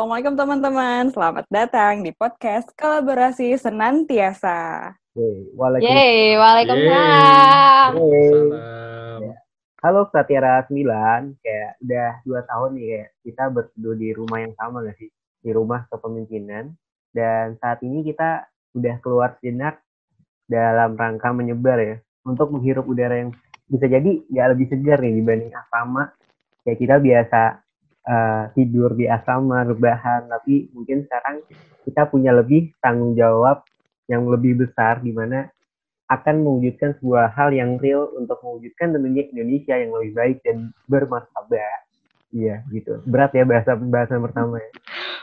Assalamualaikum teman-teman. Selamat datang di podcast Kolaborasi Senantiasa. Yeay, Waalaikumsalam. Yeay, waalaikumsalam. Yeay. Salam. Halo Satiara 9, kayak udah dua tahun nih kayak kita berteduh di rumah yang sama gak sih? Di rumah kepemimpinan. Dan saat ini kita udah keluar sejenak dalam rangka menyebar ya. Untuk menghirup udara yang bisa jadi nggak lebih segar nih dibanding asrama. Kayak kita biasa eh, tidur di asrama, rebahan. Tapi mungkin sekarang kita punya lebih tanggung jawab yang lebih besar di mana akan mewujudkan sebuah hal yang real untuk mewujudkan tentunya Indonesia yang lebih baik dan bermartabat. Iya, gitu. Berat ya bahasa pembahasan pertama ya.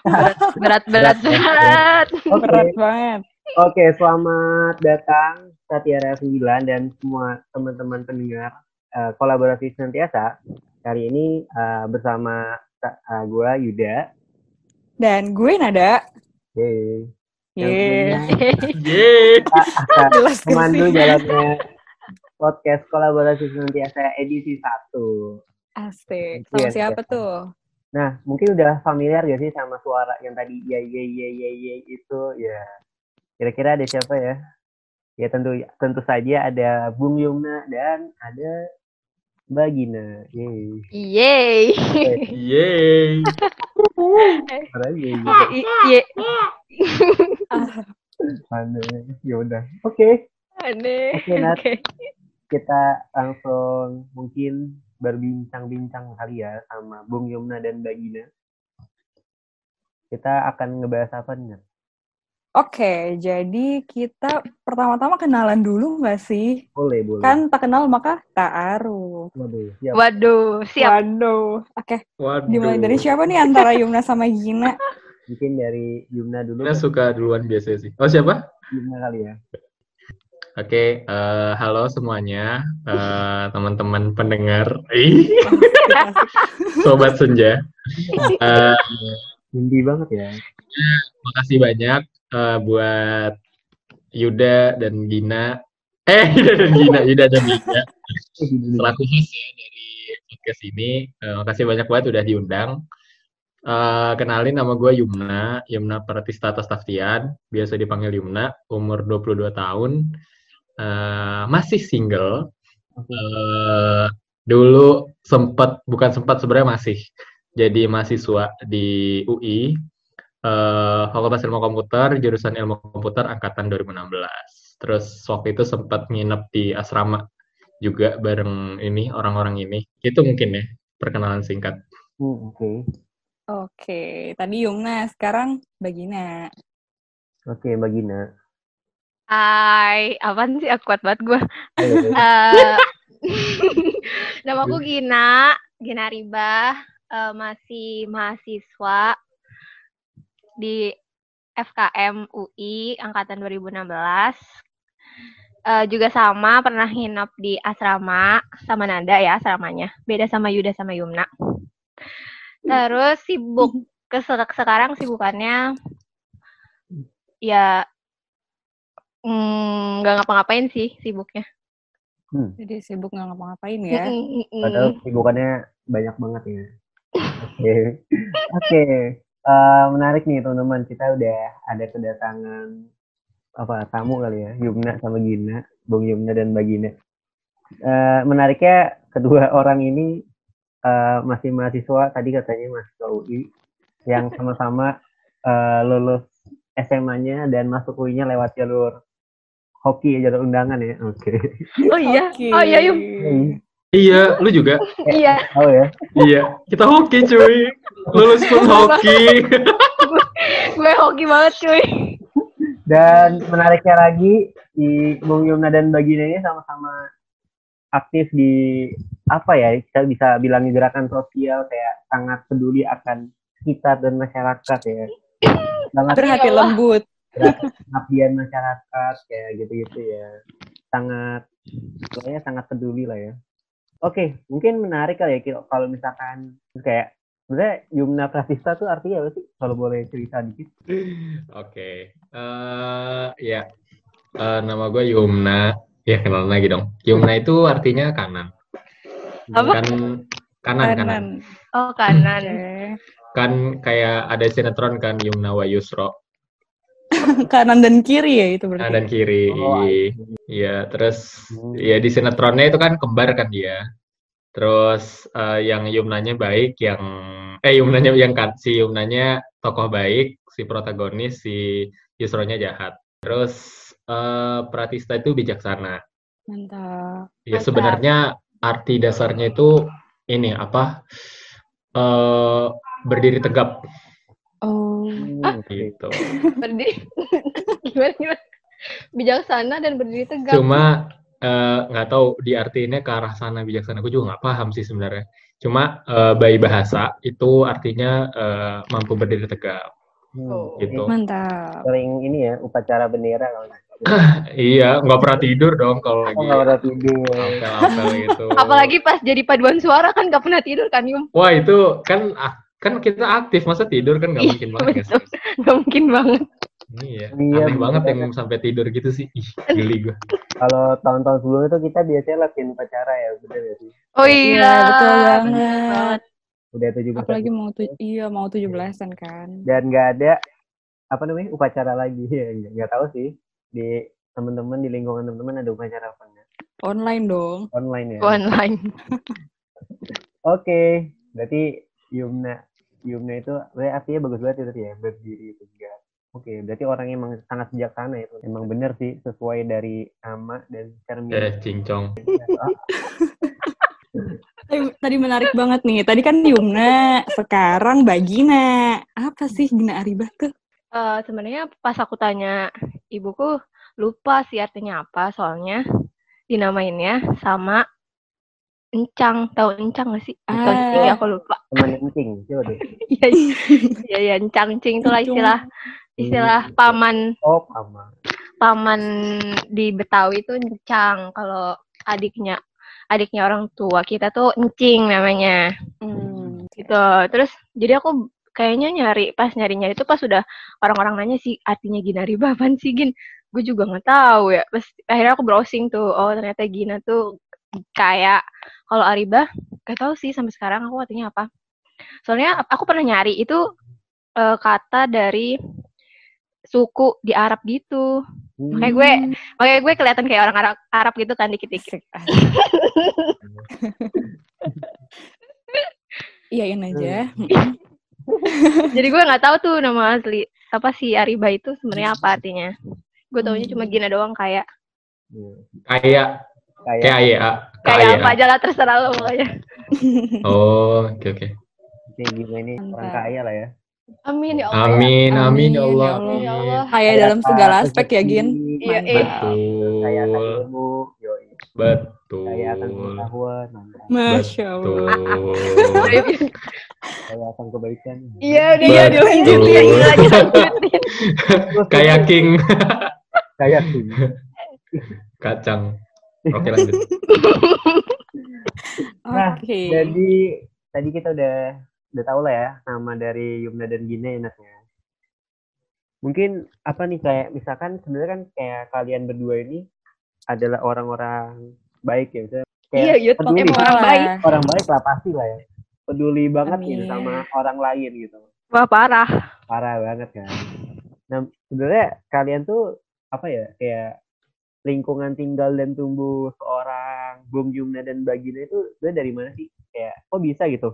Berat, berat, Berat ya. berat. Oke, Berat banget. oke, selamat datang Satiara 9 dan semua teman-teman pendengar eh, kolaborasi senantiasa. Kali ini eh, bersama uh, gue Yuda. Dan gue Nada. Yeay. Yeay. Yeay. memandu jalannya podcast kolaborasi senantiasa edisi 1. Asik. Iya, Sama siapa iya. tuh? Nah, mungkin udah familiar gak sih sama suara yang tadi ya ya ya ya ya itu ya. Kira-kira ada siapa ya? Ya tentu tentu saja ada Bung Yumna dan ada Mbak Gina. Yeay. Yeay. Yeay. Suara. I- Ye. Ah, Aneh. Ya udah. Oke, Aneh. Oke, Nat. Oke. kita langsung mungkin berbincang-bincang kali ya sama Bung Yumna dan Mbak Gina. Kita akan ngebahas apa nih? Nat? Oke, jadi kita pertama-tama kenalan dulu nggak sih? Boleh, boleh. Kan tak kenal maka tak aruh. Waduh, siap. Waduh, siap. Waduh. Oke, Waduh. dimulai dari siapa nih antara Yumna sama Gina? Mungkin dari Yumna dulu. Kita suka duluan biasa sih. Oh siapa? Yumna kali ya. Oke, eh, halo semuanya, eh, teman-teman pendengar, sobat senja. Eh, Indi banget ya. makasih banyak eh, buat Yuda dan Gina. Eh, Yuda dan Gina, Yuda dan Gina. Selaku host ya dari podcast ini. Eh, makasih banyak banget udah diundang. Eh, kenalin nama gue Yumna, Yumna Pratista Taftian, biasa dipanggil Yumna, umur 22 tahun, Eh, masih single. Eh, dulu sempat, bukan sempat sebenarnya masih jadi mahasiswa di UI, eh, Fakultas Ilmu Komputer, jurusan Ilmu Komputer angkatan 2016. Terus waktu itu sempat nginep di asrama juga bareng ini orang-orang ini. Itu mungkin ya perkenalan singkat. Hmm, Oke, Oke, tadi Yumna, sekarang Mbak Gina. oke Mbak Gina. Hai, apaan sih? Aku kuat banget gue. Eh, nama aku Gina, Gina Riba, eh, masih mahasiswa di FKM UI angkatan 2016. Eh, juga sama pernah nginep di asrama sama Nanda ya asramanya. Beda sama Yuda sama Yumna. Terus sibuk ke sekarang sibukannya ya mm, nggak ngapa-ngapain sih sibuknya. Hmm, Jadi sibuk nggak ngapa-ngapain ya. Mm, mm, mm. padahal kesibukannya banyak banget ya. Oke, oke. Eh, menarik nih teman-teman. Kita udah ada kedatangan apa tamu kali ya, Yumna sama Gina, Bung Yumna dan Mbak Gina. Eh, menariknya kedua orang ini eh, masih mahasiswa, tadi katanya mahasiswa UI, yang sama-sama eh, lulus SMA-nya dan masuk UI-nya lewat jalur hoki, jalur undangan ya. Oke. Oh iya, Oke. oh iya Yum. Iya, lu juga? Iya, Oh ya. iya. Kita hoki cuy. Lulus pun hoki. gue hoki banget cuy. Dan menariknya lagi, di Bung Yumna dan Bagina ini sama-sama aktif di apa ya, kita bisa bilang di gerakan sosial kayak sangat peduli akan sekitar dan masyarakat ya. Sangat Berhati Iyalah. lembut. pengabdian masyarakat kayak gitu-gitu ya. Sangat, pokoknya sangat peduli lah ya. Oke, mungkin menarik kali ya kalau misalkan kayak sebenarnya Yumna Pratista tuh artinya apa sih? Kalau boleh cerita dikit. Oke. Eh, ya. Eh, nama gue Yumna. Ya, kenalan lagi dong. Yumna itu artinya kanan. Apa? Kan kanan, kanan. Kanan. Oh kanan. Oke. kan kayak ada sinetron kan Yumna wa Yusro Kanan dan kiri ya itu berarti. kanan dan kiri Oh, iya terus Hmm. ya di sinetronnya itu kan kembar kan dia terus eh, yang Yumnanya baik yang eh Yumnanya yang kan si Yumnanya tokoh baik si protagonis si Yusronya jahat terus eh, Pratista itu bijaksana Mantap. ya Mantap. sebenarnya arti dasarnya itu ini apa eh berdiri tegap Oh. Hmm, gitu Berdiri. gimana gimana? Bijaksana dan berdiri tegap. cuma eh, nggak tahu diartiinnya ke arah sana bijaksana gue juga nggak paham sih sebenarnya cuma eh, bayi bahasa itu artinya eh, mampu berdiri tegap hmm. Oh. gitu Mantap. Sering ini ya upacara bendera kalau nggak salah. iya nggak pernah tidur dong kalau Oh lagi nggak pernah tidur. apel-apel gitu Apalagi pas jadi paduan suara kan gak pernah tidur kan Yum? wah itu kan ak- kan kita aktif masa tidur kan nggak Iya, mungkin banget betul. guys. Gak mungkin banget. iya Iya, aneh banget bener yang sampai tidur gitu sih ih geli gue Kalau tahun-tahun sebelumnya tuh kita biasanya latihan upacara ya, bener ya sih? Oh Iya, iya. betul banget. Udah tujuh belas Apalagi mau tuh iya mau 17-an kan. dan nggak ada apa namanya upacara lagi ya nggak nggak tahu sih di teman-teman di lingkungan teman-teman ada upacara apa enggak Online dong. online ya. Online. Oke, berarti Yumna Yumna itu artinya bagus banget itu ya berdiri tegak. Oke, berarti orang yang emang sangat bijaksana itu. Emang bener sih sesuai dari nama dan cermin. eh cincong Tadi, tadi menarik banget nih. Tadi kan Yumna, sekarang Bagina. Apa sih Gina Aribah tuh? Eh, sebenarnya pas aku tanya ibuku lupa sih artinya apa soalnya dinamainnya sama encang tahu encang gak sih? Atau Ah. cing ya aku lupa. Teman kencing, coba deh. iya iya. Iya encang cing itulah istilah istilah paman. Oh, sama. paman di Betawi itu encang. Kalau adiknya adiknya orang tua kita tuh encing namanya. Hmm. gitu. Terus jadi aku kayaknya nyari pas nyari nyari itu pas udah orang-orang nanya sih artinya Gina Riba apaan sih Gin? Gue juga nggak tahu ya. Pas akhirnya aku browsing tuh oh ternyata Gina tuh kayak kalau Ariba gak tahu sih sampai sekarang aku artinya apa soalnya aku pernah nyari itu eh, kata dari suku di Arab gitu Hmm. Makanya gue, makanya gue kelihatan kayak orang Arab, Arab gitu kan dikit-dikit. Iyain aja. Jadi gue nggak tahu tuh nama asli apa sih Ariba itu sebenarnya apa artinya. Gue taunya cuma Gina doang kayak Iya. kayak Kayak kayak ya kayak apa aja lah terserah lo pokoknya. oh oke oke kayak gimana ini orang kaya lah ya. Amin ya Allah. amin amin ya Allah ya Allah. Amin ya Allah. Kayak dalam segala aspek ya, Gin. Iya, iya. Kaya akan betul ilmu, yoi. betul Kaya akan pengetahuan. Masya Allah. betul Kaya akan kebaikan. Iya, udah Betul. ya dilanjutin, kayak king Kaya sih. kacang oke lanjut Nah, Oke. Jadi tadi kita udah udah tahu lah ya nama dari Yumna dan Gina enaknya. Mungkin apa nih kayak misalkan sebenarnya kan kayak kalian berdua ini adalah orang-orang baik ya, misalnya kayak Iya, Yud, peduli orang baik. orang baik lah pasti lah ya. Peduli banget gitu Amin. sama orang lain gitu. Wah, parah. Parah banget kan. Nah, sebenarnya kalian tuh apa ya kayak lingkungan tinggal dan tumbuh seorang Bung Yumna dan Bagina itu sebenarnya dari mana sih? Kayak kok bisa gitu?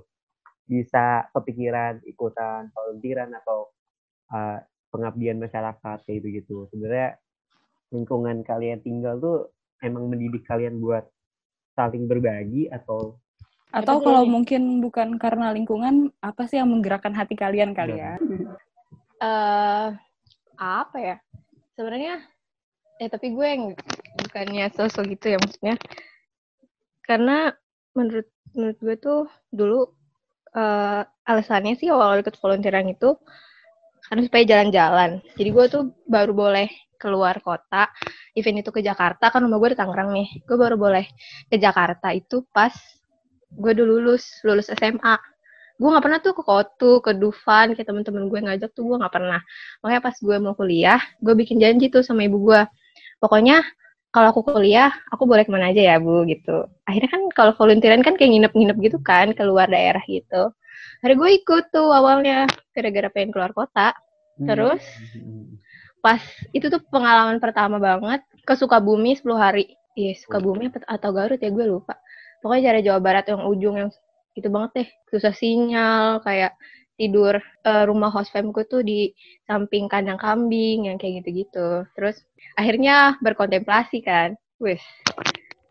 Bisa kepikiran ikutan volunteeran atau uh, pengabdian masyarakat kayak gitu. Sebenarnya lingkungan kalian tinggal tuh emang mendidik kalian buat saling berbagi atau Atau kalau mungkin bukan karena lingkungan, apa sih yang menggerakkan hati kalian kali ya? eh apa ya? Sebenarnya eh tapi gue yang bukannya sosok gitu ya maksudnya. Karena menurut menurut gue tuh dulu eh alasannya sih awal ikut volunteeran itu karena supaya jalan-jalan. Jadi gue tuh baru boleh keluar kota, event itu ke Jakarta, kan rumah gue di Tangerang nih. Gue baru boleh ke Jakarta itu pas gue udah lulus, lulus SMA. Gue nggak pernah tuh ke Kotu, ke Dufan, kayak temen-temen gue ngajak tuh gue nggak pernah. Makanya pas gue mau kuliah, gue bikin janji tuh sama ibu gue. Pokoknya kalau aku kuliah, aku boleh ke mana aja ya bu gitu. Akhirnya kan kalau volunteeran kan kayak nginep-nginep gitu kan, keluar daerah gitu. akhirnya gue ikut tuh awalnya gara-gara pengen keluar kota Terus? Hmm. pas itu tuh pengalaman pertama banget ke Sukabumi 10 hari iya Sukabumi apa- atau Garut ya gue lupa pokoknya dari Jawa Barat yang ujung yang itu banget deh susah sinyal kayak tidur eh, rumah host famku tuh di samping kandang kambing yang kayak gitu-gitu terus akhirnya berkontemplasi kan wis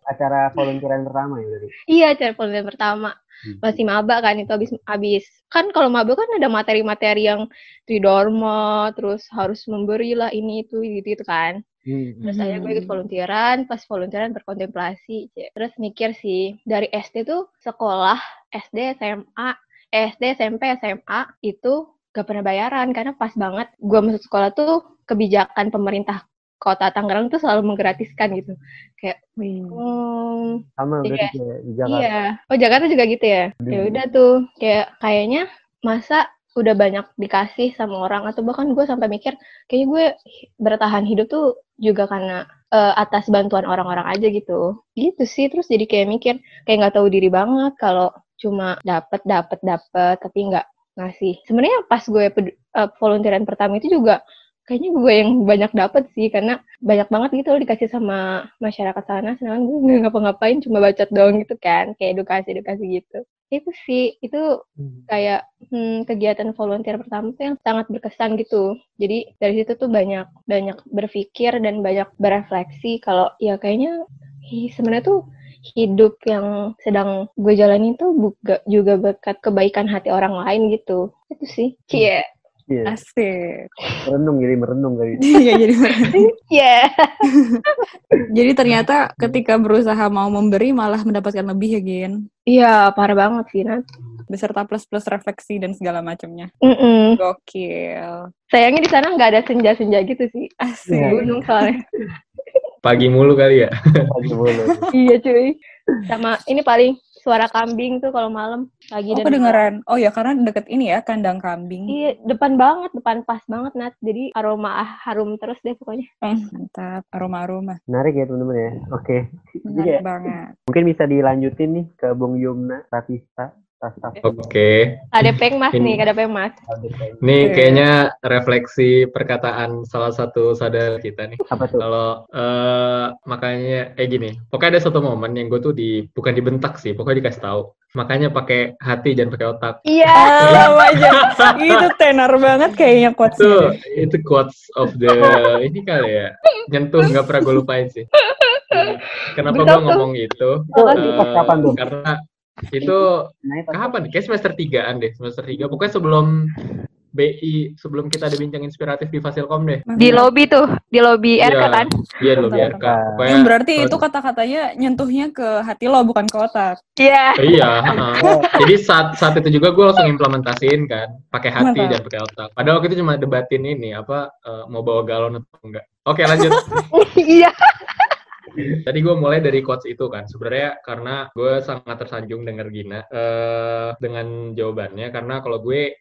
acara volunteeran pertama ya berarti. Iya, acara volunteer pertama. Masih maba kan itu habis habis. Kan kalau maba kan ada materi-materi yang tridharma, terus harus memberi lah ini itu gitu, gitu kan. Hmm. Terus saya gue ikut volunteeran, pas volunteeran berkontemplasi. Terus mikir sih, dari SD tuh sekolah, SD, SMA, SD, SMP, SMA itu gak pernah bayaran karena pas banget gue masuk sekolah tuh kebijakan pemerintah kota Tangerang tuh selalu menggratiskan gitu. Kayak, hmm, Sama Iya. berarti kayak di Jakarta. Iya. Oh Jakarta juga gitu ya. Ya Hmm. udah tuh kayak kayaknya masa udah banyak dikasih sama orang atau bahkan gue sampai mikir kayaknya gue bertahan hidup tuh juga karena eh, atas bantuan orang-orang aja gitu. Gitu sih terus jadi kayak mikir kayak nggak tahu diri banget kalau cuma dapet dapet dapet tapi nggak ngasih. Sebenarnya pas gue eh, volunteeran pertama itu juga kayaknya gue yang banyak dapet sih karena banyak banget gitu loh dikasih sama masyarakat sana sedangkan gue nggak ngapa-ngapain cuma bacot doang gitu kan kayak edukasi edukasi gitu itu sih itu Hmm. kayak hmm, kegiatan volunteer pertama tuh yang sangat berkesan gitu jadi dari situ tuh banyak banyak berpikir dan banyak berefleksi kalau ya kayaknya sebenarnya tuh hidup yang sedang gue jalani tuh buka, juga berkat kebaikan hati orang lain gitu itu sih cie Iya. Asik. Merenung jadi merenung kali. Iya jadi cie jadi ternyata ketika berusaha mau memberi malah mendapatkan lebih ya Gin. iya parah banget sih Nat Beserta plus plus refleksi dan segala macamnya. Mm-mm. Gokil. sayangnya di sana nggak ada senja-senja gitu sih Asik. Iya. gunung soalnya Pagi mulu kali ya. Pagi boleh. iya cuy sama ini paling suara kambing tuh kalau malam Oh pagi dan malam. kedengeran. Oh ya karena deket ini ya kandang kambing. Iya, depan banget, depan pas banget Nat. Jadi aroma harum terus deh pokoknya. Eh, mantap. Aroma-aroma. Menarik ya teman-teman ya. Oke. Jadi Menarik ya, banget. mungkin bisa dilanjutin nih ke Bung Yumna Ratista. Oke. Ada pengmas nih, ada pengmas. Nih kayaknya refleksi perkataan salah satu saudara kita nih. Apa tuh? Kalau eh makanya eh gini, pokoknya ada satu momen yang gue tuh di bukan dibentak sih, pokoknya dikasih tahu. Makanya pakai hati jangan pakai otak. Iya. Ah, aja. Itu tenar banget kayaknya Itu quotes-nya. itu quotes of the ini kali ya. Nyentuh nggak pernah gue lupain sih. Kenapa gue ngomong itu? Itu kapan tuh? karena itu Nah, itu kapan? Kayak semester 3-an deh, semester 3. Pokoknya sebelum BI, sebelum kita ada bincang inspiratif di Fasilkom deh. Di lobby tuh, di lobby RK Iya. kan. Iya lo Mantap, biar mantap. Pokoknya Yang berarti itu kata-katanya nyentuhnya ke hati lo bukan ke otak. Iya. Iya, heeh. jadi saat saat itu juga gue langsung implementasiin kan, pakai hati Mantap. dan pakai otak. Padahal waktu itu cuma debatin ini apa eh, mau bawa galon atau enggak. Oke lanjut. Iya. Tadi gue mulai dari quotes itu kan. Sebenarnya karena gue sangat tersanjung denger Gina eh dengan jawabannya karena kalau gue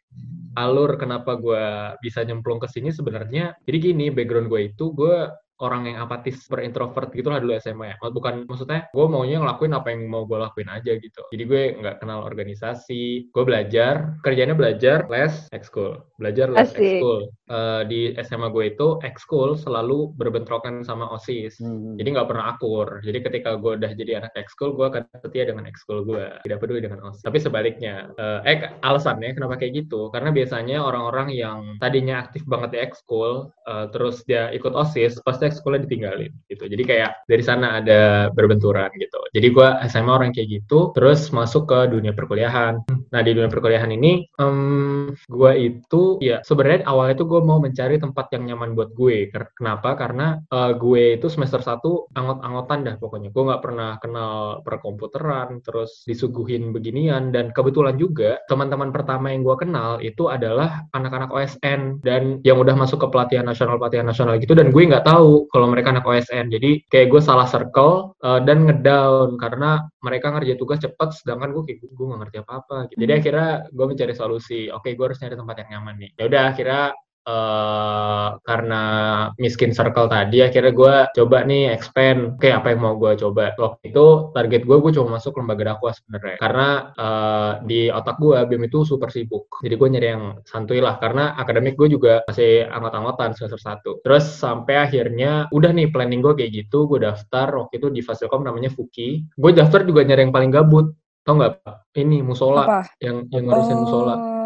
alur kenapa gue bisa nyemplung ke sini sebenarnya jadi gini background gue itu gue orang yang apatis super introvert gitu lah dulu SMA ya bukan maksudnya gue maunya ngelakuin apa yang mau gue lakuin aja gitu jadi gue nggak kenal organisasi gue belajar kerjanya belajar les ekskul belajar les ekskul Eh, di SMA gue itu ekskul selalu berbentrokan sama osis Hmm. jadi nggak pernah akur. Jadi ketika gue udah jadi anak ekskul, gue akan setia dengan ekskul gue. Tidak peduli dengan OSIS. Tapi sebaliknya, eh, eh alasannya kenapa kayak gitu? Karena biasanya orang-orang yang tadinya aktif banget di ekskul, eh, terus dia ikut OSIS, pasti ekskulnya ditinggalin gitu. Jadi kayak dari sana ada berbenturan gitu. Jadi gue SMA orang kayak gitu, terus masuk ke dunia perkuliahan. Nah di dunia perkuliahan ini, em, gue itu ya sebenarnya awalnya tuh gue mau mencari tempat yang nyaman buat gue. Kenapa? Karena eh, gue itu semester 1 angot-angotan dah pokoknya. Gue nggak pernah kenal perkomputeran, terus disuguhin beginian. Dan kebetulan juga teman-teman pertama yang gue kenal itu adalah anak-anak OSN dan yang udah masuk ke pelatihan nasional pelatihan nasional gitu. Dan gue nggak tahu kalau mereka anak OSN. Jadi kayak gue salah circle eh, dan ngedown karena mereka ngerjain tugas cepet, sedangkan gue kayak gue nggak ngerti apa-apa. Gitu. Jadi akhirnya gue mencari solusi. Oke, gue harus nyari tempat yang nyaman nih. Ya udah akhirnya eh karena miskin circle tadi akhirnya gue coba nih expand. Oke apa yang mau gue coba? Waktu itu target gue gue cuma masuk lembaga dakwah sebenarnya. Karena eh, di otak gue BEM itu super sibuk. Jadi gue nyari yang santuy lah. Karena akademik gue juga masih anggot-anggotan semester satu. Terus sampai akhirnya udah nih planning gue kayak gitu gue daftar waktu itu di Fasilkom namanya Fuki. Gue daftar juga nyari yang paling gabut. Tau nggak? Ini musola. Apa? yang yang ngurusin musola. Oh,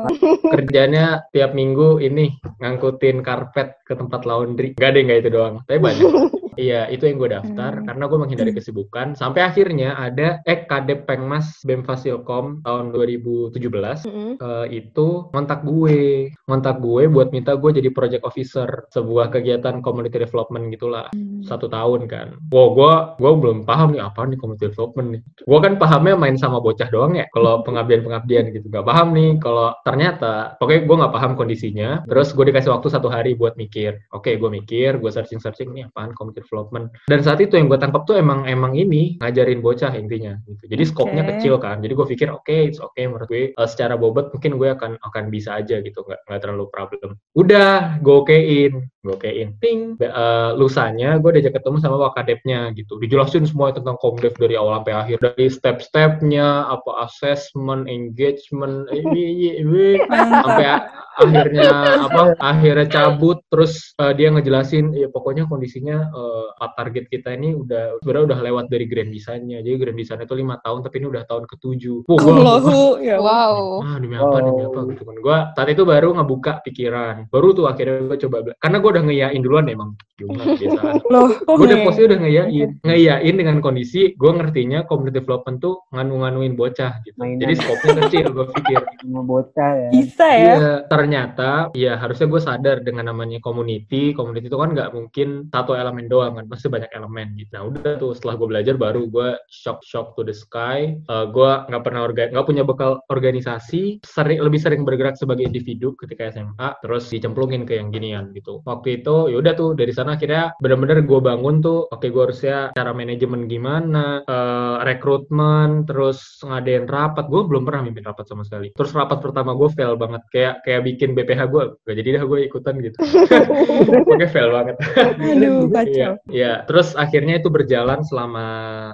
kerjanya tiap minggu ini ngangkutin karpet ke tempat laundry. Gak deh, nggak itu doang. Tapi banyak. Iya, itu yang gue daftar Hmm. karena gue menghindari kesibukan. Sampai akhirnya ada eh Kadep Pengmas BEM Fasilkom tahun 2017 Mm-mm. eh, itu ngontak gue, ngontak gue buat minta gue jadi project officer sebuah kegiatan community development gitulah satu tahun kan. Wow, gue gue belum paham nih apa nih community development nih. Gue kan pahamnya main sama bocah doang ya. Kalau pengabdian pengabdian gitu nggak paham nih. Kalau ternyata, pokoknya gue nggak paham kondisinya. Terus gue dikasih waktu satu hari buat mikir. Oke, gue mikir, gue searching searching nih apaan community development. Dan saat itu yang gue tangkap tuh emang emang ini ngajarin bocah intinya. Gitu. Jadi skopnya kecil kan. Jadi gue pikir oke, it's okay menurut gue. Eh, secara bobot mungkin gue akan akan bisa aja gitu, nggak nggak terlalu problem. Udah, gue okein, gue okein. Ting, eh, lusanya gue diajak ketemu sama wakadepnya gitu. Dijelasin semua tentang komdev dari awal sampai akhir, dari step-stepnya, apa assessment, engagement, ini, ini, sampai akhirnya apa akhirnya cabut terus eh, dia ngejelasin ya pokoknya kondisinya eh, target kita ini udah sebenarnya udah lewat dari grand design-nya. Jadi grand design itu lima tahun tapi ini udah tahun ketujuh. Wah, gua langsung, Allahu ya. Wow. ah demi apa demi apa? Gitu kan. Gue saat itu baru ngebuka pikiran. Baru tuh akhirnya gue coba karena gue udah ngeyain duluan emang. Gimana Loh, gue udah posnya udah ngeyain ngeyain dengan kondisi gue ngertinya community development tuh nganu-nganuin bocah gitu. Mainan. jadi skopnya kecil gue pikir. Bocah ya. bisa ya? Iya, ternyata ya harusnya gue sadar dengan namanya community, community itu kan nggak mungkin satu elemen doang kan, pasti banyak elemen gitu. Nah udah tuh setelah gue belajar baru gue shock shock to the sky. Eh, gue nggak pernah orga nggak punya bekal organisasi, sering lebih sering bergerak sebagai individu ketika SMA, terus dicemplungin ke yang ginian gitu. Waktu itu ya udah tuh dari sana akhirnya bener-bener gue bangun tuh, oke gue harusnya cara manajemen gimana, eh, rekrutmen, terus ngadain rapat. Gue belum pernah mimpin rapat sama sekali. Terus rapat pertama gue fail banget, kayak kayak bikin BPH gue, gak jadi dah gue ikutan gitu. Pokoknya fail banget. Aduh, Iya, iya. Terus akhirnya itu berjalan selama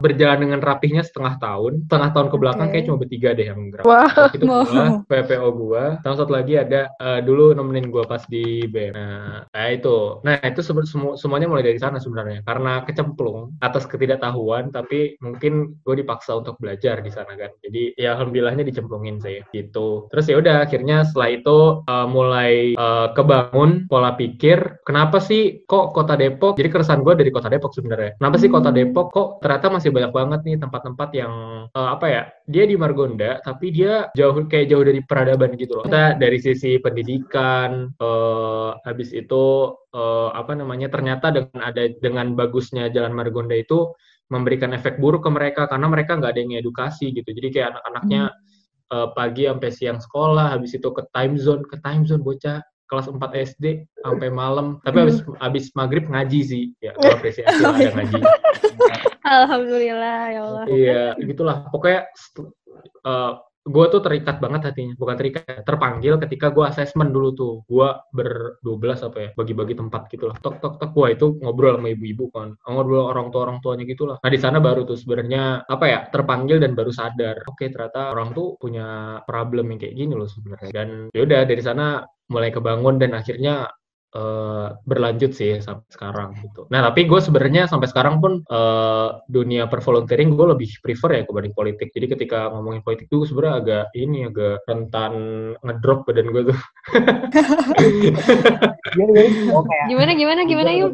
berjalan dengan rapihnya setengah tahun. Setengah tahun ke belakang Oke. kayak cuma bertiga deh yang gerak. Wah. Waktu itu Wow. gua, PPO gua, sama satu lagi ada eh, dulu nemenin gua pas di BEM. Nah, nah itu. Nah, itu semu- semuanya mulai dari sana sebenarnya. Karena kecemplung atas ketidaktahuan, tapi mungkin gue dipaksa untuk belajar di sana kan. Jadi ya alhamdulillahnya dicemplungin sih gitu. Terus ya udah akhirnya setelah itu eh, mulai eh, kebangun pola pikir, kenapa sih kok Kota Depok? Jadi keresahan gue dari Kota Depok sebenarnya. Kenapa sih Kota Hmm. Depok kok ternyata masih banyak banget nih tempat-tempat yang eh, apa ya? Dia di Margonda tapi dia jauh kayak jauh dari peradaban gitu loh. Kita dari sisi pendidikan eh habis itu eh, apa namanya? Ternyata dengan ada dengan bagusnya Jalan Margonda itu memberikan efek buruk ke mereka karena mereka nggak ada yang edukasi gitu. Jadi kayak anak-anaknya eh, pagi sampai siang sekolah, habis itu ke time zone, ke time zone bocah kelas 4 SD sampai malam. Tapi habis habis maghrib ngaji sih, ya gue apresiasi lah ada ngaji. Alhamdulillah ya Allah. Iya, gitulah. Pokoknya gue tuh terikat banget hatinya, bukan terikat, terpanggil ketika gue asesmen dulu tuh. Gue ber 12 apa ya, bagi-bagi tempat gitu lah. Tok tok tok, wah itu ngobrol sama ibu-ibu kan, ngobrol orang tua orang tuanya gitu lah. Nah di sana baru tuh sebenarnya apa ya, terpanggil dan baru sadar. Oke ternyata orang tuh punya problem yang kayak gini loh sebenarnya. Dan yaudah dari sana mulai kebangun dan akhirnya eh, berlanjut sih sampai sekarang gitu. Nah tapi gue sebenarnya sampai sekarang pun eh, dunia pervolunteering gue lebih prefer ya kebanding politik. Jadi ketika ngomongin politik tuh sebenarnya agak ini agak rentan ngedrop badan gue tuh. Jadi oh, kayak Gimana gimana gimana yuk?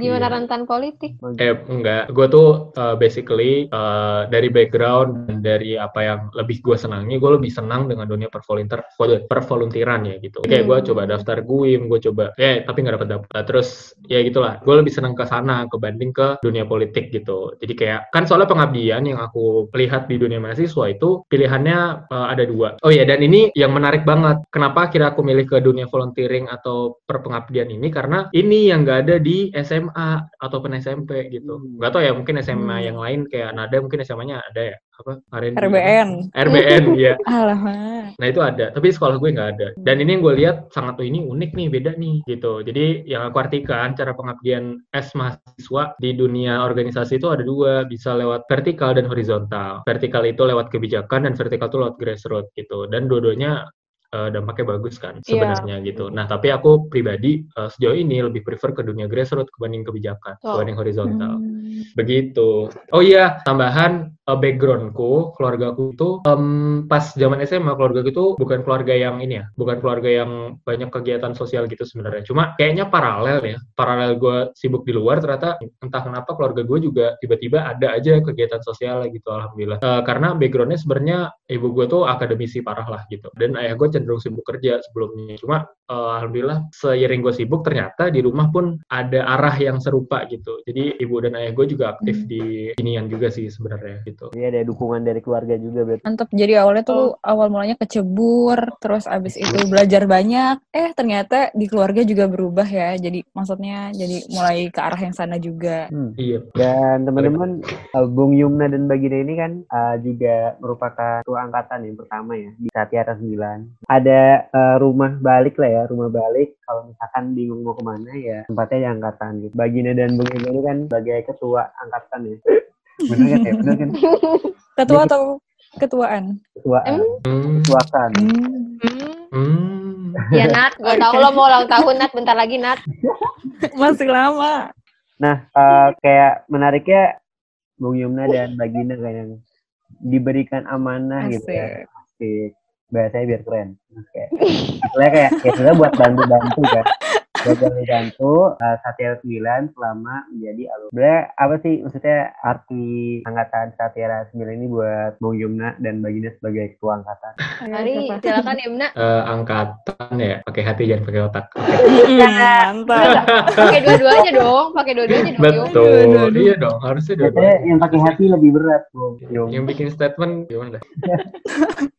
Gimana Iya. rentan politik? Eh enggak, gue tuh uh, basically uh, dari background dan dari apa yang lebih gue senangi, gue lebih senang dengan dunia pervolunteer, pervolunteeran ya gitu. Kayak gue Hmm. coba daftar GUIM, gue coba, eh tapi nggak dapat dapat. Terus ya gitulah, gue lebih senang ke sana kebanding ke dunia politik gitu. Jadi kayak kan soalnya pengabdian yang aku lihat di dunia mahasiswa itu pilihannya uh, ada dua. Oh iya, dan ini yang menarik banget. Kenapa akhirnya aku milih ke dunia volunteering atau perpengabdian ini? Karena ini yang nggak ada di SMA SMA ataupun SMP gitu. Hmm. Gak tau ya mungkin SMA Hmm. yang lain kayak Nada mungkin SMA-nya ada ya apa R&B RBN. RBN ya. Alamak. Nah itu ada, tapi sekolah gue nggak ada. Dan ini yang gue lihat sangat tuh ini unik nih, beda nih gitu. Jadi yang aku artikan cara pengabdian S mahasiswa di dunia organisasi itu ada dua, bisa lewat vertikal dan horizontal. Vertikal itu lewat kebijakan dan vertikal itu lewat grassroots gitu. Dan dua-duanya eh, dampaknya bagus kan Iya. sebenarnya gitu. Nah tapi aku pribadi eh, sejauh ini lebih prefer ke dunia grassroots kebanding kebijakan, Oh. kebanding horizontal. Hmm. Begitu. Oh iya, tambahan eh, backgroundku, keluargaku itu em, pas zaman SMA keluarga itu bukan keluarga yang ini ya, bukan keluarga yang banyak kegiatan sosial gitu sebenarnya. Cuma kayaknya paralel ya, paralel gue sibuk di luar ternyata entah kenapa keluarga gue juga tiba-tiba ada aja kegiatan sosial gitu alhamdulillah. Eh, karena backgroundnya sebenarnya ibu gue tuh akademisi parah lah gitu, dan ayah gue cenderung sibuk kerja sebelumnya. Cuma eh, alhamdulillah seiring gue sibuk ternyata di rumah pun ada arah yang serupa gitu. Jadi ibu dan ayah gue juga aktif di inian juga sih sebenarnya gitu. Jadi ada dukungan dari keluarga juga berarti. Mantap. Jadi awalnya tuh awal mulanya kecebur, terus abis itu belajar banyak. Eh ternyata di keluarga juga berubah ya. Jadi maksudnya jadi mulai ke arah yang sana juga. Hmm. Iya. Dan teman-teman, uh, Bung Yumna dan Bagina ini kan uh, juga merupakan ketua angkatan yang pertama ya di Satiara 9. Ada uh, rumah balik lah ya, rumah balik. Kalau misalkan bingung mau ke mana ya tempatnya di angkatan gitu. Bagina dan Bung Yumna ini kan sebagai ketua angkatan ya. Bener kan ya? Bener kan? Ketua atau ketuaan? Ketua, Hmm. ketuakan. Hmm. Hmm. Hmm. Ya Nat, gue tau lo mau ulang tahun Nat, bentar lagi Nat. Masih lama. Nah, uh, kayak menariknya Bung Yumna dan Bagina kayak yang diberikan amanah gitu ya. Asik. Bahasanya biar keren. Terus kayak, istilahnya kayak, ya sudah buat bantu-bantu kan. Buat bantu-bantu, uh, Satya 9 selama menjadi alumni. Sebenarnya apa sih maksudnya arti angkatan Satya 9 ini buat Bung Yumna dan Bagina sebagai ketua angkatan? Mari silakan Yumna. Eh, angkatan ya, pakai hati jangan pakai otak. Hmm, mantap. Pakai dua-duanya dong, pakai dua-duanya dong. Betul. Aduh. Iya dong, harusnya Biasanya dua yang pakai hati lebih berat, Bung. Yang bikin statement gimana?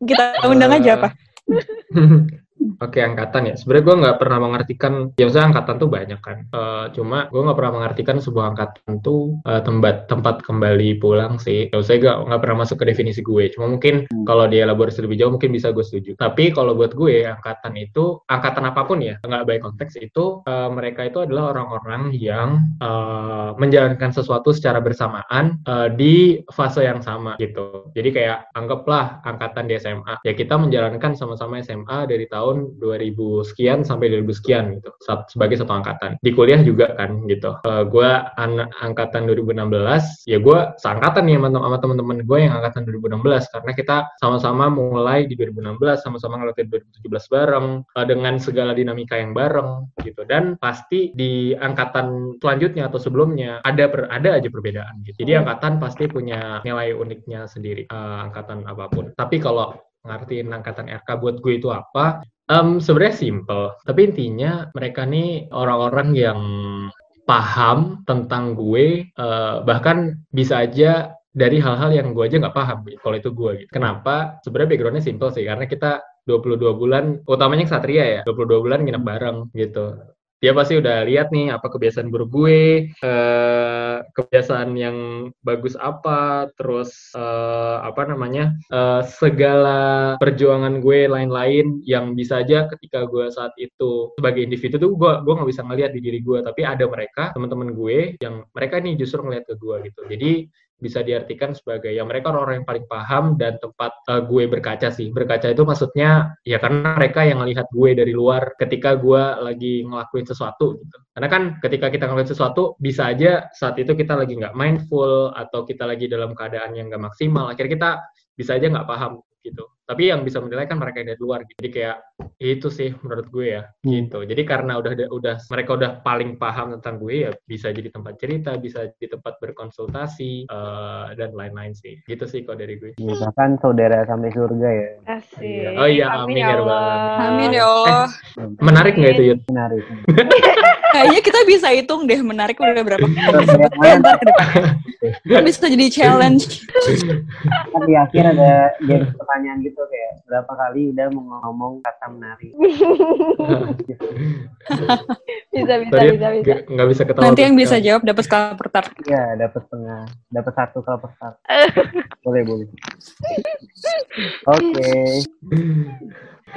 Kita undang aja apa? Oke angkatan ya. Sebenarnya gue nggak pernah mengartikan, ya maksudnya angkatan tuh banyak kan. Eh, cuma gue nggak pernah mengartikan sebuah angkatan tuh eh, tempat tempat kembali pulang sih. Ya saya nggak nggak pernah masuk ke definisi gue. Cuma mungkin kalau dielaborasi lebih jauh mungkin bisa gue setuju. Tapi kalau buat gue angkatan itu angkatan apa pun ya, nggak baik konteks itu eh, mereka itu adalah orang-orang yang eh, menjalankan sesuatu secara bersamaan eh, di fase yang sama gitu. Jadi kayak anggaplah angkatan di SMA. Ya kita menjalankan sama-sama SMA dari tahun 2000 sekian sampai 2000 sekian gitu. Sebagai satu angkatan. Di kuliah juga kan gitu. Eh gue anak angkatan 2016, ya gue seangkatan nih sama, teman-teman gue yang angkatan 2016 karena kita sama-sama mulai di 2016, sama-sama ngelewatin 2017 bareng eh, dengan segala dinamika yang bareng gitu. Dan pasti di angkatan selanjutnya atau sebelumnya ada per- ada aja perbedaan gitu. Jadi angkatan pasti punya nilai uniknya sendiri eh, angkatan apa pun. Tapi kalau ngartiin angkatan RK buat gue itu apa? Em, sebenarnya simple, tapi intinya mereka nih orang-orang yang paham tentang gue, eh, bahkan bisa aja dari hal-hal yang gue aja nggak paham gitu, kalau itu gue gitu. Kenapa? Sebenarnya backgroundnya simple sih, karena kita 22 bulan, utamanya Ksatria ya, 22 bulan nginep bareng gitu. Dia pasti udah lihat nih apa kebiasaan buruk gue, eh, kebiasaan yang bagus apa, terus eh, apa namanya, eh, segala perjuangan gue lain-lain yang bisa aja ketika gue saat itu sebagai individu tuh gue gue nggak bisa ngelihat di diri gue, tapi ada mereka teman-teman gue yang mereka ini justru ngeliat ke gue gitu. Jadi bisa diartikan sebagai ya mereka orang-orang yang paling paham dan tempat eh, gue berkaca sih. Berkaca itu maksudnya ya karena mereka yang melihat gue dari luar ketika gue lagi ngelakuin sesuatu gitu. Karena kan ketika kita ngelakuin sesuatu bisa aja saat itu kita lagi nggak mindful atau kita lagi dalam keadaan yang nggak maksimal. Akhirnya kita bisa aja nggak paham gitu. Tapi yang bisa menilai kan mereka yang dari luar gitu. Jadi kayak itu sih menurut gue ya Hmm. gitu. Jadi karena udah udah mereka udah paling paham tentang gue ya bisa jadi tempat cerita, bisa jadi tempat berkonsultasi eh, dan lain-lain sih. Gitu sih kalau dari gue. Ya, bahkan saudara sampai surga ya. Asik. Oh iya, amin ya Rabbal alamin. Amin ya Allah. Menarik nggak itu Yud? Menarik. Kayaknya kita bisa hitung deh menarik udah berapa kali. Ntar ke depan. Kan bisa jadi challenge. kan di akhir ada game pertanyaan gitu kayak berapa kali udah mau ngomong kata menari. bisa bisa Tadi bisa bisa nggak- bisa ketawa. Nanti yang bisa jawab dapat skala pertar. Iya, dapat setengah, dapat satu kalau persat. boleh boleh. Oke.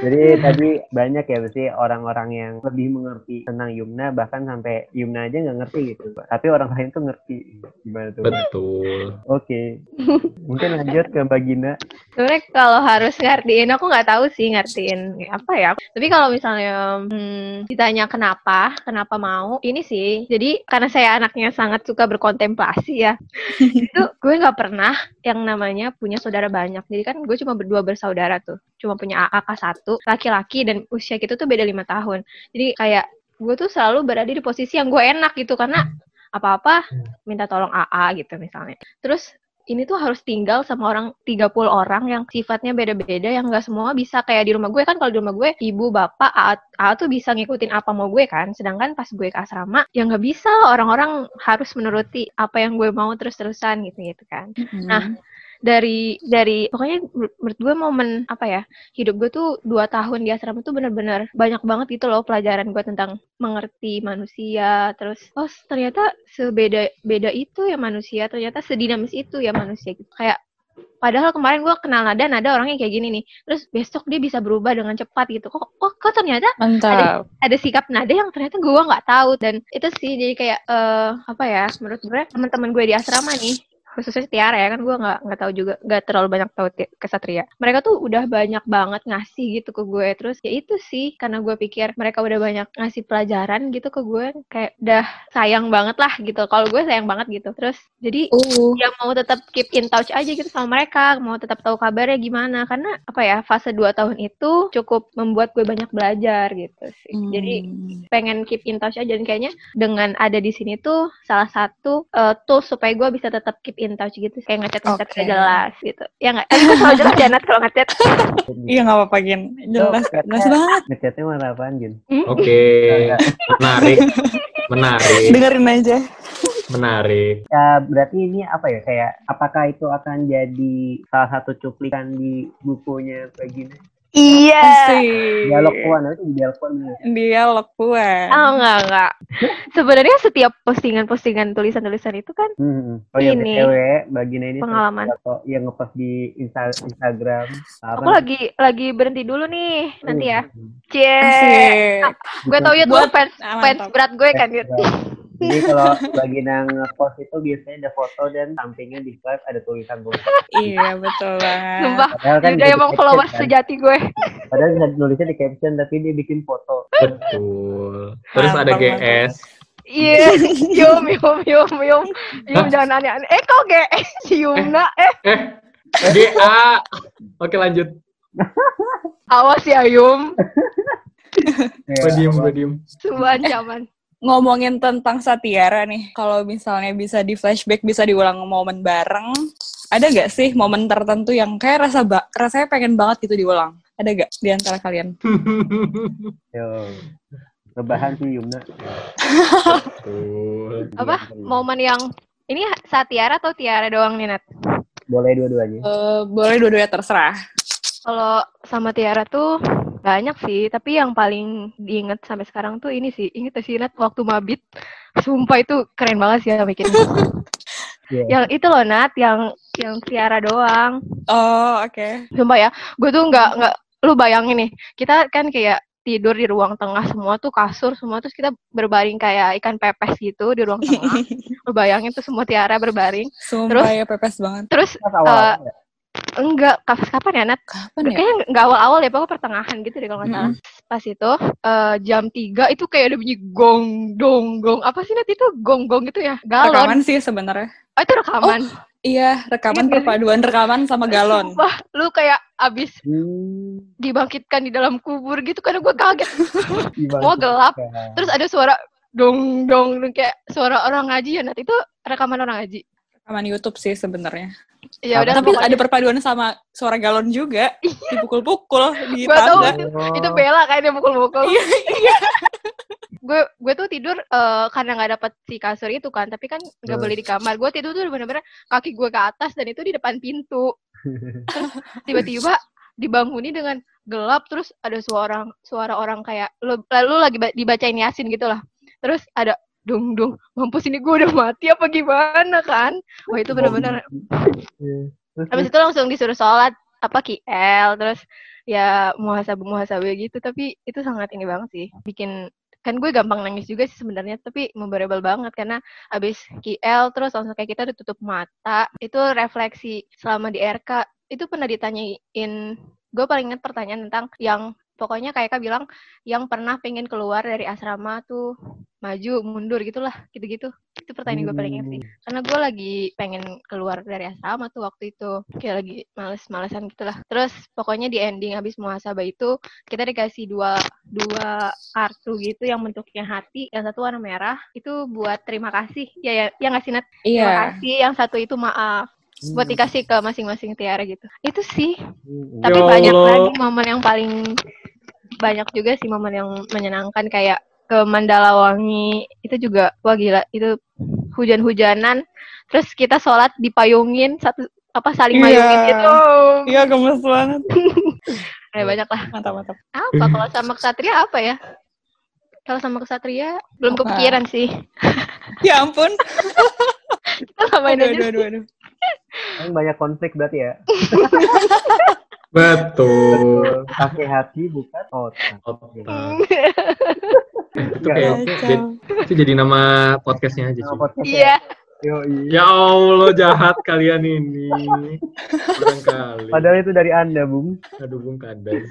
Jadi tadi banyak ya berarti orang-orang yang lebih mengerti tentang Yumna bahkan sampai Yumna aja nggak ngerti gitu. Tapi orang lain tuh ngerti gimana tuh. Betul. Oke. Mungkin lanjut ke Mbak Gina. sebenarnya kalau harus ngertiin aku nggak tahu sih ngertiin apa ya tapi kalau misalnya hmm, ditanya kenapa kenapa mau ini sih jadi karena saya anaknya sangat suka berkontemplasi ya itu gue nggak pernah yang namanya punya saudara banyak jadi kan gue cuma berdua bersaudara tuh cuma punya kakak satu laki-laki dan usia kita tuh beda lima tahun. Jadi kayak gue tuh selalu berada di posisi yang gue enak gitu karena apa-apa minta tolong AA gitu misalnya. Terus ini tuh harus tinggal sama orang 30 orang yang sifatnya beda-beda yang nggak semua bisa. Kayak di rumah gue kan kalau di rumah gue ibu bapak AA, AA tuh bisa ngikutin apa mau gue kan. Sedangkan pas gue ke asrama ya nggak bisa. Orang-orang harus menuruti apa yang gue mau terus-terusan gitu gitu kan. Nah, dari dari pokoknya menur- menurut gue momen apa ya hidup gue tuh dua tahun di asrama tuh bener-bener banyak banget gitu loh pelajaran gue tentang mengerti manusia. Terus oh ternyata sebeda beda itu ya manusia ternyata sedinamis itu ya manusia gitu. Kayak padahal kemarin gue kenal Nada Nada orangnya kayak gini nih. Terus besok dia bisa berubah dengan cepat gitu. Kok kok, kok ternyata Mantap. ada sikap nada yang ternyata gue nggak tahu. Dan itu sih jadi kayak eh apa ya menurut gue teman-teman gue di asrama nih khususnya Tiara ya kan gue nggak nggak tahu juga nggak terlalu banyak tahu kesatria mereka tuh udah banyak banget ngasih gitu ke gue. Terus ya itu sih karena gue pikir mereka udah banyak ngasih pelajaran gitu ke gue kayak udah sayang banget lah gitu. Kalau gue sayang banget gitu. Terus jadi Uh, ya mau tetap keep in touch aja gitu sama mereka, mau tetap tahu kabarnya gimana. Karena apa ya fase 2 tahun itu cukup membuat gue banyak belajar gitu sih. Jadi hmm. pengen keep in touch aja. Dan kayaknya dengan ada di sini tuh salah satu uh, tools supaya gue bisa tetap keep in touch gitu kayak ngechat ngechat Oke. jelas gitu. Ya nggak? Gue selalu jelas Janat kalau ngechat. Iya nggak apa-apa Gin. Jelas, Itu jelas banget. Ngechatnya mana apaan, Gin? Oke. Menarik. Menarik. Dengerin aja. Menarik. Ya, berarti ini apa ya kayak apakah itu akan jadi salah satu cuplikan di bukunya Mbak Gina? Iya. Asik. Dialog puan itu dialog puan. Dialog puan. Oh enggak enggak. Sebenarnya setiap postingan-postingan tulisan-tulisan itu kan Hmm. Oh iya, Ini. BTW, Gina ini Pengalaman. satu yang ngepost di Insta- Instagram. aku lagi lagi berhenti dulu nih nanti ya. Hmm. Cie. Asik. Gue tau ya tuh fans Ah, fans berat gue kan Yud. Jadi kalau Mbak Gina ngepost itu biasanya ada foto dan sampingnya di slide ada tulisan-tulisan. Iya betul banget. Sumpah. Padahal kan Udah bisa emang followers kan. sejati gue. Padahal bisa nulisnya di caption tapi dia bikin foto. Betul. Terus ada Mantap, mantap. GS. Iya. Yum yum yum yum. Yum jangan aneh-aneh. Eh kok ge si Yumna eh Eh, GA. Oke lanjut. awas ya Yum. Gue diem, gue diem. Sebuah ancaman. Ngomongin tentang Satiara nih, kalau misalnya bisa di flashback, bisa diulang momen bareng, ada gak sih momen tertentu yang kayak rasa ba rasanya pengen banget gitu diulang? Ada gak di antara kalian? Yo. Rebahan sih Yumna. Apa? Momen yang ini saat Tiara atau Tiara doang nih Nat? Boleh dua-duanya. Eh, boleh dua-duanya terserah. Kalau sama Tiara tuh banyak sih, tapi yang paling diinget sampai sekarang tuh ini sih, inget sih Nat waktu mabit. Sumpah itu keren banget sih ya bikin. Iya. yang itu loh Nat, yang yang Tiara doang. Oh, oke. Sumpah ya, gue tuh nggak nggak, lu bayangin nih, kita kan kayak tidur di ruang tengah semua tuh kasur semua terus kita berbaring kayak ikan pepes gitu di ruang tengah. lu bayangin tuh semua Tiara berbaring. Sumpah Terus? ya pepes banget. Terus enggak kapan kapan ya Nat? Kapan ya? Kayaknya nggak awal-awal ya, pokoknya pertengahan gitu deh kalau nggak salah. Pas itu eh, jam 3 itu kayak ada bunyi gong dong gong. Apa sih Nat itu gong gong gitu ya? Galon. Rekaman sih sebenarnya. Oh, itu rekaman. Iya, rekaman Ingat gak sih? perpaduan rekaman sama galon. Wah, lu kayak abis Hmm, dibangkitkan di dalam kubur gitu karena gue kaget. gimana? Semua gelap. Terus ada suara dong dong dong, kayak suara orang ngaji ya Nat. Itu rekaman orang ngaji. Rekaman YouTube sih sebenarnya. Ya udah Tapi pokoknya- ada perpaduan sama suara galon juga. Dipukul-pukul di Gua tahu. tangga. Oh, itu Bella kayak dia mukul-mukul. gue gue tuh tidur eh, karena nggak dapet si kasur itu kan tapi kan nggak boleh di kamar gue tidur tuh bener-bener kaki gue ke atas dan itu di depan pintu tiba-tiba dibanguni dengan gelap terus ada suara suara orang kayak lu lalu lagi ba- dibacain yasin gitu lah terus ada dung dung. Mampus ini gue udah mati apa gimana kan? Wah itu bener-bener Iya. Habis itu langsung disuruh sholat apa KL terus ya muhasabah muhasabah gitu. Tapi itu sangat ini banget sih bikin kan gue gampang nangis juga sih sebenarnya tapi memorable banget. Karena habis KL terus langsung kayak kita udah tutup mata itu refleksi selama di RK itu pernah ditanyain. Gue paling ingat pertanyaan tentang yang pokoknya kayak Kak bilang yang pernah pengen keluar dari asrama tuh maju mundur gitulah gitu-gitu. Itu pertanyaan gue paling sih. Karena gue lagi pengen keluar dari asrama tuh waktu itu. Kayak lagi males-malesan gitulah. Terus pokoknya di ending habis muhasabah itu kita dikasih dua dua kartu gitu yang bentuknya hati yang satu warna merah. Itu buat terima kasih. Ya ya ya nggak sih Nat? terima kasih. Yang satu itu maaf. Buat dikasih ke masing-masing tiara gitu. Itu sih. Hmm, tapi Ya banyak Allah. lagi momen yang paling banyak juga sih momen yang menyenangkan kayak ke Mandalawangi itu juga wah gila itu hujan-hujanan terus kita sholat dipayungin satu apa saling Iya. mayungin gitu Iya, gemes banget. ada banyak lah Mantap, mantap. apa kalau sama kesatria apa ya kalau sama kesatria belum Apa? kepikiran sih Ya ampun. kita samain Aduh, aja aduh, aduh, aduh. Kan banyak konflik berarti ya. Betul. Pakai hati bukan otak. Otak. Hmm. itu kayaknya Kacau. itu jadi nama podcastnya aja podcast iya ya? Ya Allah jahat kalian ini. Barangkali. Padahal itu dari Anda, Bung. Aduh Bung Kades.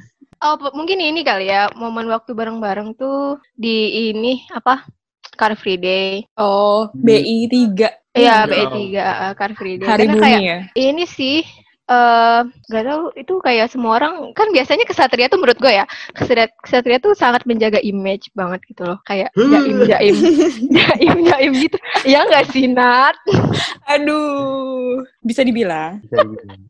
Oh, mungkin ini kali ya, momen waktu bareng-bareng tuh di ini apa? Car Free Day. Oh, BI 3. Iya, Ya. BE3 uh, Car Free Day. Hari Karena bumi kayak ya. ini sih eh gak tahu itu kayak semua orang kan biasanya kesatria tuh menurut gue ya kesatria, kesatria tuh sangat menjaga image banget gitu loh kayak jaim jaim jaim jaim gitu ya nggak sih Nat Aduh, bisa dibilang.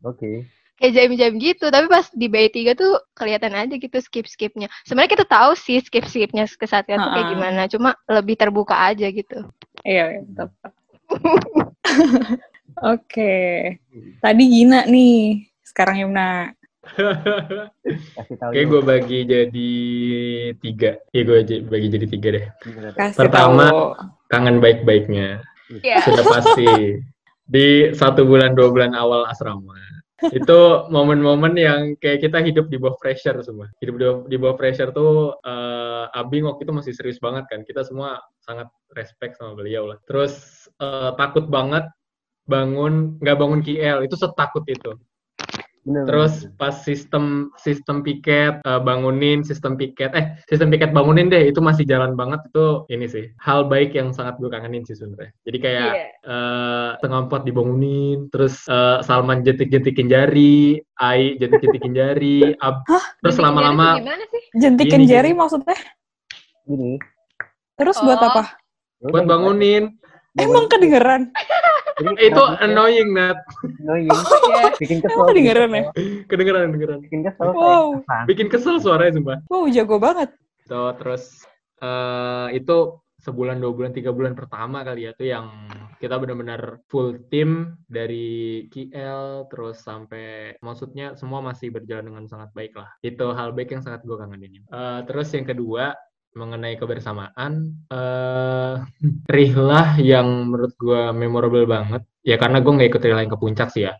Oke. kayak jaim-jaim gitu tapi pas di BI3 tuh kelihatan aja gitu skip-skipnya sebenarnya kita tahu sih skip-skipnya kesatria tuh kayak gimana cuma lebih terbuka aja gitu Iya, iya, tetap. Oke. Tadi Gina nih, sekarang Yumna. Kasih tahu. Kayak gue bagi jadi tiga. Iya gue bagi jadi tiga deh. Kasih Pertama. tahu. Kangen baik-baiknya. Iya. Sudah pasti. Di satu bulan dua bulan awal asrama. Itu momen-momen yang kayak kita hidup di bawah pressure semua. Hidup di, di bawah pressure tuh eh, Abing waktu itu masih serius banget kan. Kita semua sangat respect sama beliau lah. Terus eh, takut banget bangun nggak bangun KL itu setakut itu. Bener, Terus bener. pas sistem sistem piket eh, bangunin sistem piket eh sistem piket bangunin deh itu masih jalan banget itu ini sih hal baik yang sangat gue kangenin sih sebenarnya. Jadi kayak Iya. eh tengah pot dibangunin, terus eh, Salman jentik-jentikin jari, Ai jentik-jentikin jari, Ab- terus Jadi lama-lama gimana sih Jentikin jari maksudnya? Gini. Terus buat Oh. apa? buat bangunin. Emang kedengeran? Jadi, Eh, itu annoying Nat. Annoying. Iya. Bikin kesel. Emang kedengeran ya? Kedengeran kedengeran. Bikin kesel. Wow. Bikin kesel suaranya sumpah. Wow, jago banget. Tuh, terus eh itu sebulan, dua bulan, tiga bulan pertama kali ya tuh yang kita benar-benar full tim dari KL terus sampai maksudnya semua masih berjalan dengan sangat baik lah. Itu hal baik yang sangat gue kangenin. Eh, terus yang kedua mengenai kebersamaan eh rihlah yang menurut gue memorable banget ya karena gue nggak ikut rihlah yang ke puncak sih ya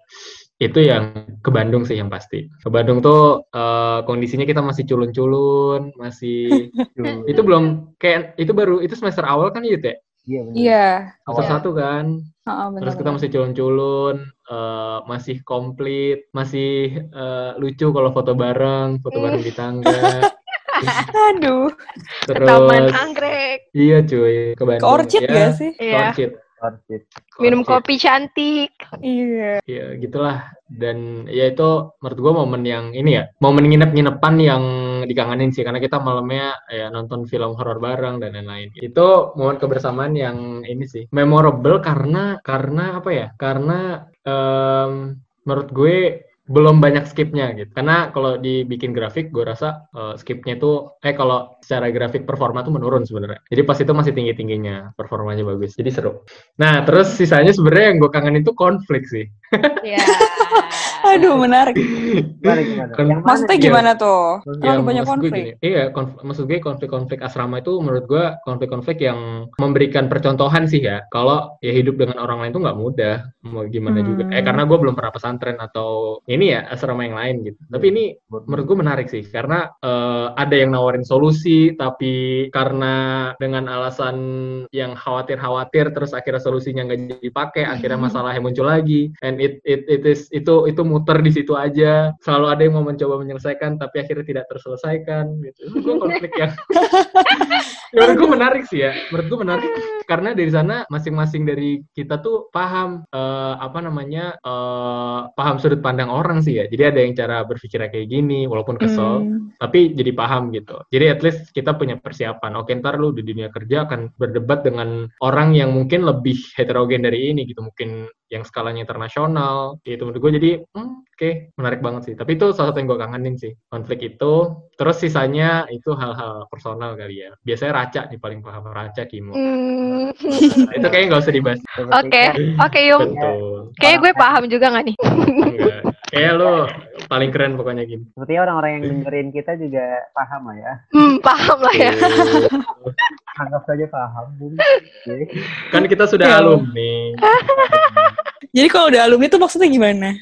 itu yang ke Bandung sih yang pasti ke Bandung tuh eh, kondisinya kita masih culun-culun masih itu belum kayak itu baru itu semester awal kan gitu ya Iya, bener. Iya. semester Iya. satu kan Heeh, benar. terus kita masih culun-culun eh, masih komplit masih eh, lucu kalau foto bareng foto bareng di tangga Aduh, Ke terus Taman Anggrek iya cuy ke ke Bandung Orchid ya, gak sih? ke Iya. Orchid Orchid. Ke minum Orchid. kopi cantik Iya. ya gitulah dan ya itu menurut gua momen yang ini ya momen nginep-nginepan yang dikangenin sih karena kita malamnya ya nonton film horor bareng dan lain-lain itu momen kebersamaan yang ini sih memorable karena karena apa ya karena em, menurut gue belum banyak skipnya gitu. Karena kalau dibikin grafik, gue rasa uh, skipnya itu, eh kalau secara grafik performa tuh menurun sebenarnya. Jadi pas itu masih tinggi tingginya, performanya bagus. Jadi seru. Nah terus sisanya sebenarnya yang gue kangen itu konflik sih. Iya. Aduh, menarik. Gimana, gimana? Kon- Maksudnya gimana tuh? Maksudnya Terlalu Yang banyak konflik. gini, iya, konf- maksud gue konflik-konflik asrama itu menurut gue konflik-konflik yang memberikan percontohan sih ya. Kalau ya hidup dengan orang lain itu nggak mudah, mau gimana juga. Eh Hmm. karena gue belum pernah pesantren atau ini ya asrama yang lain gitu. Tapi ini menurut gue menarik sih karena eh, ada yang nawarin solusi tapi karena dengan alasan yang khawatir-khawatir terus akhirnya solusinya nggak dipakai akhirnya masalahnya muncul lagi and it it it is itu itu muter di situ aja selalu ada yang mau mencoba menyelesaikan tapi akhirnya tidak terselesaikan gitu itu gue konflik yang menurut gue menarik sih ya menurut gue menarik karena dari sana masing-masing dari kita tuh paham eh, apa namanya eh, paham sudut pandang orang sih ya jadi ada yang cara berpikirnya kayak gini walaupun kesel Hmm. tapi jadi paham gitu. Jadi at least kita punya persiapan. Oke, ntar lu di dunia kerja akan berdebat dengan orang yang mungkin lebih heterogen dari ini gitu. Mungkin yang skalanya internasional gitu. Menurut gue jadi, hmm, oke, menarik banget sih. Tapi itu salah satu yang gue kangenin sih. Konflik itu. Terus sisanya itu hal-hal personal kali ya. Biasanya Raca nih paling paham. Raca, Kimo. Hmm. Nah, itu kayaknya nggak usah dibahas. Oke, oke Yung. Betul. Kayaknya gue paham juga gak nih? Enggak. Kayak lu paling keren pokoknya gini. Sepertinya orang-orang yang dengerin kita juga paham lah ya. Hmm, paham lah ya. Anggap saja paham. Kan kita sudah Ya. alumni. Jadi kalau udah alumni tuh maksudnya gimana?